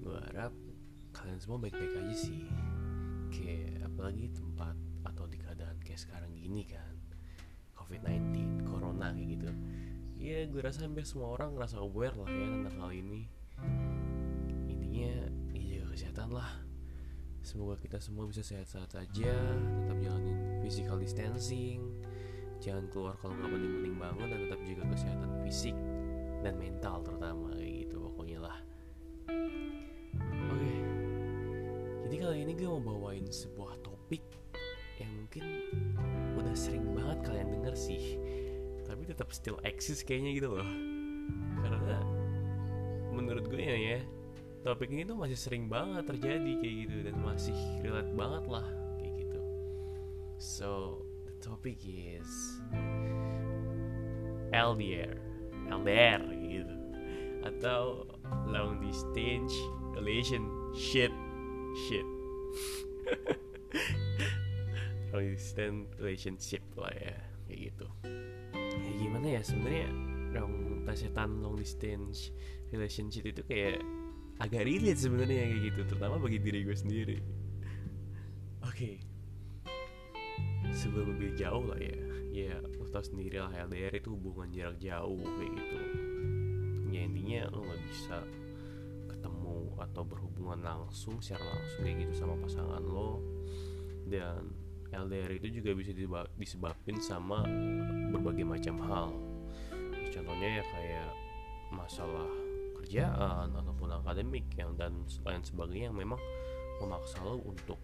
Gue harap kalian semua baik-baik aja sih. Kayak apalagi tempat atau di keadaan kayak sekarang gini kan, COVID-19, Corona kayak gitu. Ya gue rasa hampir semua orang ngerasa aware lah ya tentang hal ini. Intinya ya jaga kesehatan lah Semoga kita semua bisa sehat-sehat saja Tetap jalanin physical distancing Jangan keluar kalau nggak penting-penting banget Dan tetap jaga kesehatan fisik Dan mental terutama Gue mau bawain sebuah topik Yang mungkin Udah sering banget kalian denger sih Tapi tetap still exist kayaknya gitu loh Karena Menurut gue ya ya topik ini tuh masih sering banget terjadi kayak gitu dan masih relate banget lah kayak gitu. So the topic is LDR, LDR gitu atau long distance relationship shit. distance relationship lah ya kayak gitu. Ya gimana ya sebenarnya long setan long distance relationship itu kayak agak relate sebenarnya kayak gitu terutama bagi diri gue sendiri oke okay. sebelum lebih jauh lah ya ya lo tau sendiri lah LDR itu hubungan jarak jauh kayak gitu ya intinya lo nggak bisa atau berhubungan langsung secara langsung kayak gitu sama pasangan lo. Dan LDR itu juga bisa disebabkan sama berbagai macam hal. Contohnya ya kayak masalah kerjaan ataupun akademik yang dan lain sebagainya yang memang memaksa lo untuk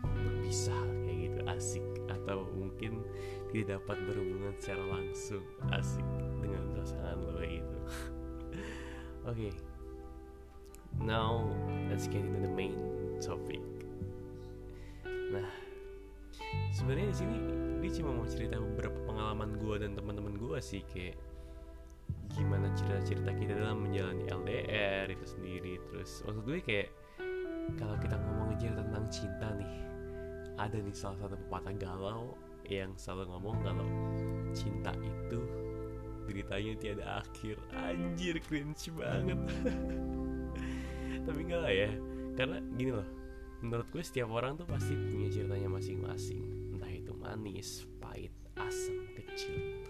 berpisah kayak gitu. Asik. Atau mungkin tidak dapat berhubungan secara langsung. Asik dengan pasangan lo kayak gitu. Oke. okay. Now let's get into the main topic. Nah sebenarnya di sini gue cuma mau cerita beberapa pengalaman gue dan teman-teman gue sih kayak gimana cerita-cerita kita dalam menjalani LDR itu sendiri. Terus maksud gue kayak kalau kita ngomong cerita tentang cinta nih ada nih salah satu pepatah galau yang selalu ngomong kalau cinta itu ceritanya tiada akhir. Anjir cringe banget tapi enggak lah ya. Karena gini loh menurut gue setiap orang tuh pasti punya ceritanya masing-masing. Entah itu manis pahit asam kecil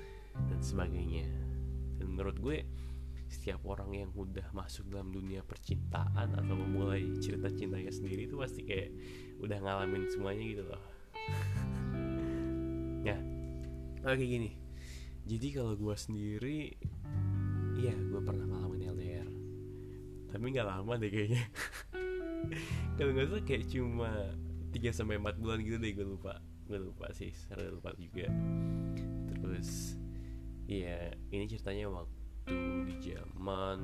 dan sebagainya. Dan menurut gue setiap orang yang udah masuk dalam dunia percintaan atau memulai cerita cintanya sendiri itu pasti kayak udah ngalamin semuanya gitu loh. Ya. Oke gini. Jadi kalau gue sendiri iya gue pernah ngalamin tapi nggak lama deh kayaknya. Kalau nggak salah kayak cuma 3 sampai empat bulan gitu deh gue lupa. Gue lupa sih secara lupa juga. Terus Iya, ini ceritanya waktu di zaman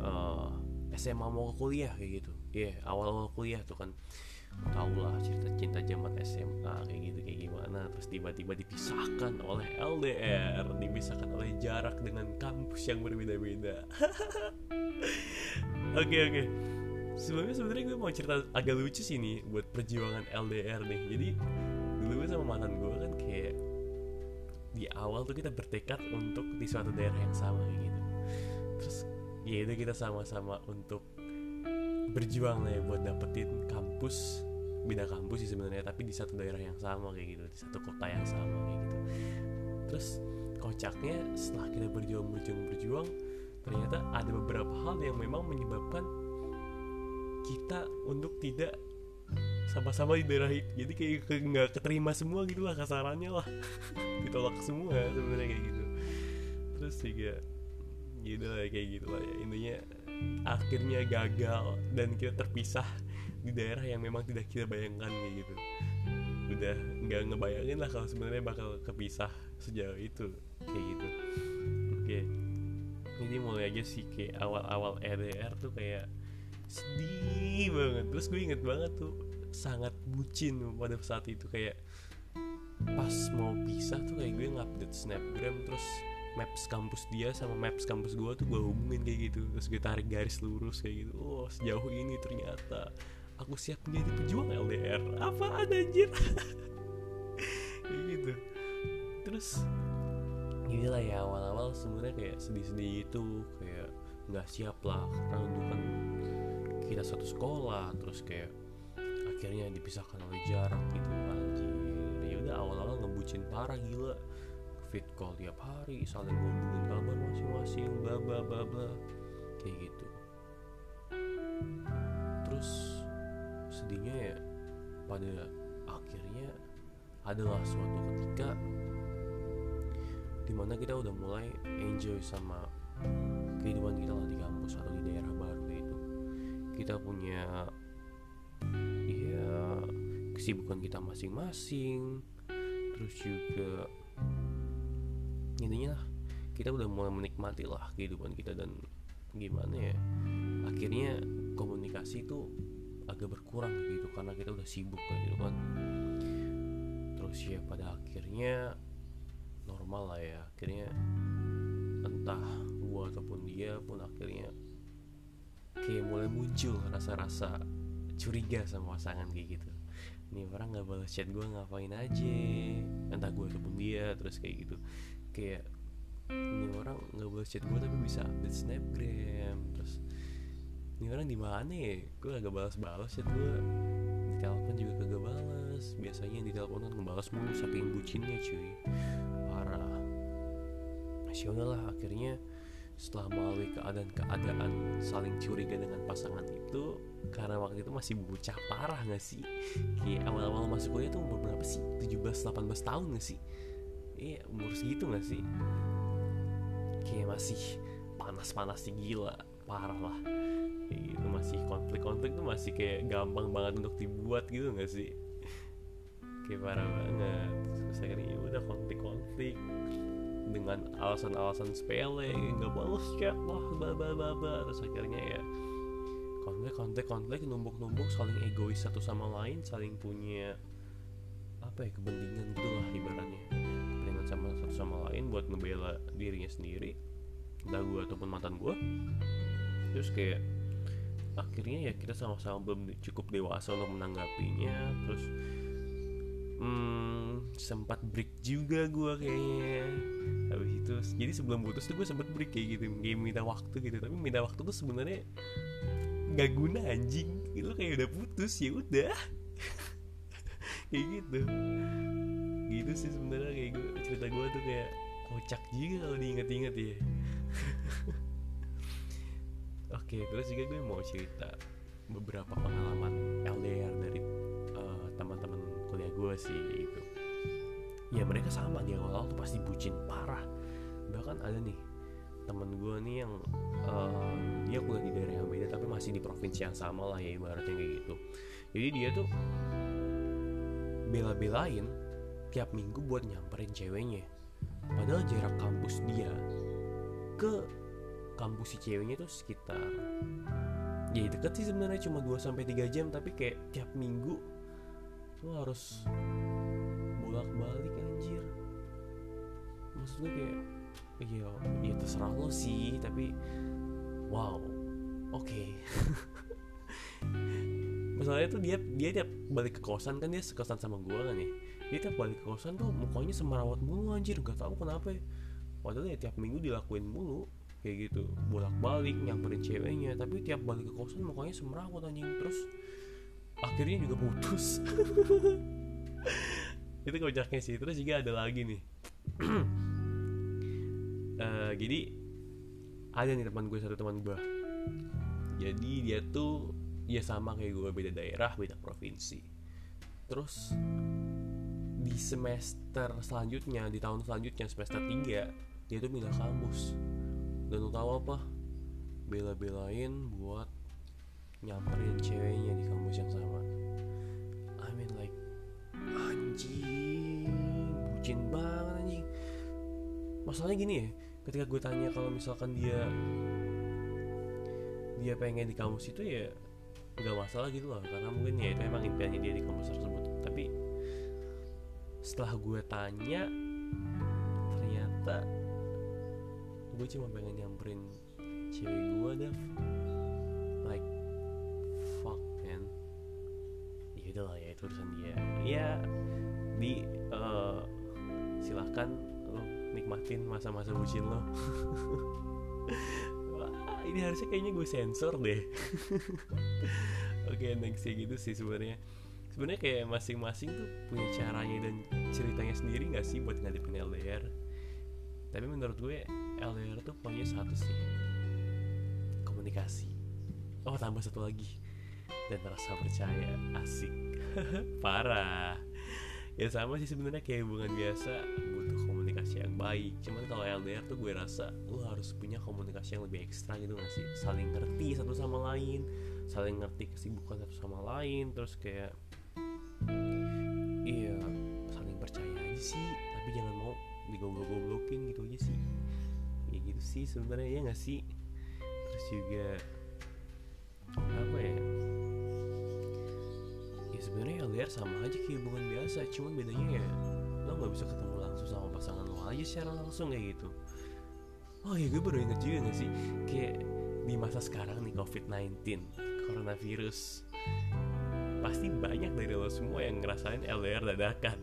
uh, SMA mau ke kuliah kayak gitu. Iya, yeah, awal-awal kuliah tuh kan. Tau lah cerita cinta zaman SMA kayak gitu kayak gimana. Terus tiba-tiba dipisahkan oleh LDR dipisahkan oleh jarak dengan kampus yang berbeda-beda oke oke. Okay. sebelumnya sebenarnya gue mau cerita agak lucu sih nih buat perjuangan LDR nih. Jadi dulu gue sama mantan gue kan kayak di awal tuh kita bertekad untuk di suatu daerah yang sama kayak gitu. Terus ya itu kita sama-sama untuk berjuang lah ya buat dapetin kampus beda kampus sih sebenarnya tapi di satu daerah yang sama kayak gitu di satu kota yang sama kayak gitu. Terus kocaknya setelah kita berjuang berjuang berjuang ternyata ada beberapa hal yang memang menyebabkan kita untuk tidak sama-sama di daerah itu jadi kayak nggak keterima semua gitu lah kasarannya lah. Ditolak semua sebenarnya kayak gitu. Terus juga gitu lah kayak gitu lah ya. Intinya akhirnya gagal dan kita terpisah di daerah yang memang tidak kita bayangkan kayak gitu. Udah nggak ngebayangin lah kalau sebenarnya bakal kepisah sejauh itu kayak gitu. Ini mulai aja sih kayak awal-awal RDR tuh kayak sedih banget. Terus gue inget banget tuh sangat bucin pada saat itu kayak pas mau pisah tuh kayak gue ngupdate snapgram terus maps kampus dia sama maps kampus gue tuh gue hubungin kayak gitu. Terus gue tarik garis lurus kayak gitu. Oh sejauh ini ternyata aku siap menjadi pejuang LDR apa ada anjir? Kayak gitu. Terus gini lah ya awal-awal sebenarnya kayak sedih-sedih gitu kayak nggak siap lah karena dulu kan kita satu sekolah terus kayak akhirnya dipisahkan oleh jarak gitu. Anjir ya udah awal-awal ngebucin parah gila. Fit call tiap hari saling ngomongin kabar masing-masing bla bla bla bla. Kayak gitu. Terus sedihnya ya pada akhirnya adalah suatu ketika di mana kita udah mulai enjoy sama kehidupan kita lah di kampus atau di daerah baru itu kita punya ya kesibukan kita masing-masing terus juga intinya lah kita udah mulai menikmati lah kehidupan kita dan gimana ya akhirnya komunikasi itu agak berkurang gitu karena kita udah sibuk gitu kan. Terus ya pada akhirnya normal lah ya. Akhirnya entah gua ataupun dia pun akhirnya kayak mulai muncul rasa-rasa curiga sama pasangan kayak gitu. Nih orang nggak balas chat gue ngapain aja? Entah gue ataupun dia terus kayak gitu. Kayak ini orang nggak balas chat gue tapi bisa update snapgram. Terus ini orang di mana ya? Gue agak balas-balas chat gue di telepon juga kagak balas. Biasanya di telepon kan ngebalas mulu saking bucinnya cuy masih udahlah akhirnya setelah melalui keadaan-keadaan saling curiga dengan pasangan itu karena waktu itu masih bocah parah gak sih? Kayak awal-awal masuk kuliah tuh umur berapa sih? 17-18 tahun gak sih? Iya umur segitu gak sih? Kayak masih panas-panasnya gila parah lah. Kayak gitu masih konflik-konflik tuh masih kayak gampang banget untuk dibuat gitu gak sih? Kayak parah banget. Terus akhirnya ya udah konflik-konflik dengan alasan-alasan sepele nggak balas chat lah bla bla terus akhirnya ya konflik konflik konflik numpuk numpuk saling egois satu sama lain saling punya apa ya kepentingan gitu lah ibaratnya. Kepentingan sama satu sama lain buat ngebela dirinya sendiri entah gue ataupun mantan gue terus kayak akhirnya ya kita sama-sama belum cukup dewasa untuk menanggapinya. Terus hmm, sempat break juga gue kayaknya. Habis itu jadi sebelum putus tuh gue sempat break kayak gitu kayak minta waktu gitu. Tapi minta waktu tuh sebenarnya nggak guna anjing. Itu kayak udah putus ya udah. Kayak gitu. Gitu sih sebenarnya kayak gue cerita gue tuh kayak kocak juga kalau diinget-inget ya. Oke terus juga gue mau cerita beberapa pengalaman LDR dari uh, teman-teman gue sih gitu. Ya mereka sama di awal-awal tuh pasti bucin parah. Bahkan ada nih temen gue nih yang uh, dia kuliah di daerah yang beda tapi masih di provinsi yang sama lah ya ibaratnya kayak gitu. Jadi dia tuh bela-belain tiap minggu buat nyamperin ceweknya. Padahal jarak kampus dia ke kampus si ceweknya tuh sekitar ya deket sih sebenarnya cuma 2 sampai 3 jam. Tapi kayak tiap minggu lo harus bolak-balik anjir. Maksud gue kayak iya ya terserah lo sih tapi wow oke. Okay. masalahnya tuh dia dia tiap balik ke kosan kan dia sekosan sama gue kan ya. Dia tiap balik ke kosan tuh mukanya semarawat mulu anjir. Gak tau kenapa ya. Padahal ya tiap minggu dilakuin mulu kayak gitu. Bolak balik nyamperin ceweknya tapi tiap balik ke kosan mukanya semerawat anjing. Terus akhirnya juga putus. Itu kocaknya sih. Terus juga ada lagi nih. Uh, jadi ada nih teman gue satu teman gue. Jadi dia tuh ya sama kayak gue beda daerah beda provinsi. Terus di semester selanjutnya di tahun selanjutnya semester 3 dia tuh pindah kampus. Dan lo tau apa? Bela-belain buat nyamperin ceweknya di kampus yang sama. I mean like anjing bucin banget anjing. Masalahnya gini ya ketika gue tanya kalau misalkan dia dia pengen di kampus itu ya nggak masalah gitu loh. Karena mungkin ya itu emang impiannya dia di kampus tersebut. Tapi setelah gue tanya ternyata gue cuma pengen nyamperin cewek gue Dav itu lah ya itu urusan dia. Ya di uh, silahkan lo nikmatin masa-masa bucin lo. Wah, ini harusnya kayaknya gue sensor deh. Oke okay, next ya gitu sih sebenarnya. Sebenarnya kayak masing-masing tuh punya caranya dan ceritanya sendiri nggak sih buat ngadepin LDR tapi menurut gue LDR tuh punya satu sih. Komunikasi. Oh tambah satu lagi. Dan rasa percaya asik parah. Ya sama sih sebenarnya kayak hubungan biasa butuh komunikasi yang baik. Cuman kalau LDR tuh gue rasa lo harus punya komunikasi yang lebih ekstra gitu gak sih? Saling ngerti satu sama lain saling ngerti kesibukan satu sama lain terus kayak iya saling percaya aja sih. Tapi jangan mau digoblok-goblokin gitu aja sih. Ya gitu sih sebenarnya ya gak sih? Terus juga apa ya LDR sama aja kayak hubungan biasa cuman bedanya ya lo nggak bisa ketemu langsung sama pasangan lo aja secara langsung kayak gitu. Oh ya gue baru inget juga gak sih kayak di masa sekarang nih COVID-19 coronavirus. Pasti banyak dari lo semua yang ngerasain LDR dadakan.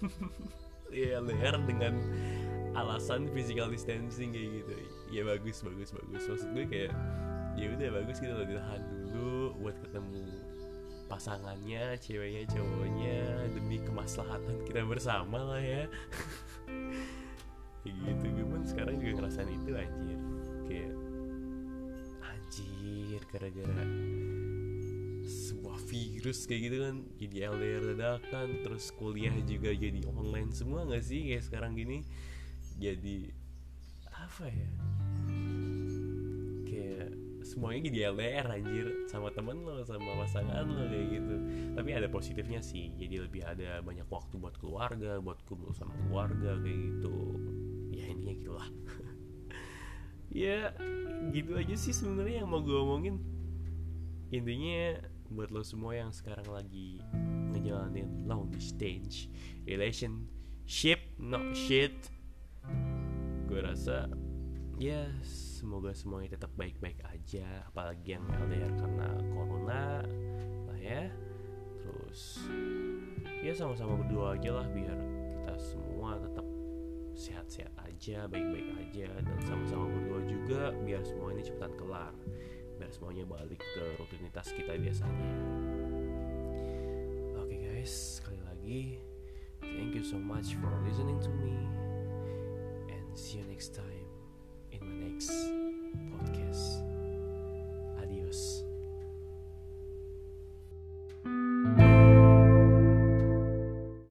LDR dengan alasan physical distancing kayak gitu. Ya bagus bagus bagus. Maksud gue kayak ya udah bagus gitu lo ditahan dulu buat ketemu pasangannya ceweknya cowoknya demi kemaslahatan kita bersama lah ya. Kayak gitu gue pun sekarang juga ngerasain itu anjir. Kayak anjir gara-gara sebuah virus kayak gitu kan jadi LDR dadakan terus kuliah juga jadi online semua gak sih kayak sekarang gini? Jadi apa ya semuanya jadi LDR anjir. Sama temen lo sama pasangan lo kayak gitu. Tapi ada positifnya sih. Jadi lebih ada banyak waktu buat keluarga buat kumpul sama keluarga kayak gitu. Ya intinya gitulah. Ya gitu aja sih sebenarnya yang mau gue omongin. Intinya buat lo semua yang sekarang lagi ngejalanin long distance relationship not shit gue rasa ya semoga semuanya tetap baik-baik aja apalagi yang LDR karena corona lah ya. Terus ya sama-sama berdoa aja lah biar kita semua tetap sehat-sehat aja baik-baik aja dan sama-sama berdoa juga biar semua ini cepetan kelar biar semuanya balik ke rutinitas kita biasanya. Oke okay guys sekali lagi thank you so much for listening to me and see you next time next.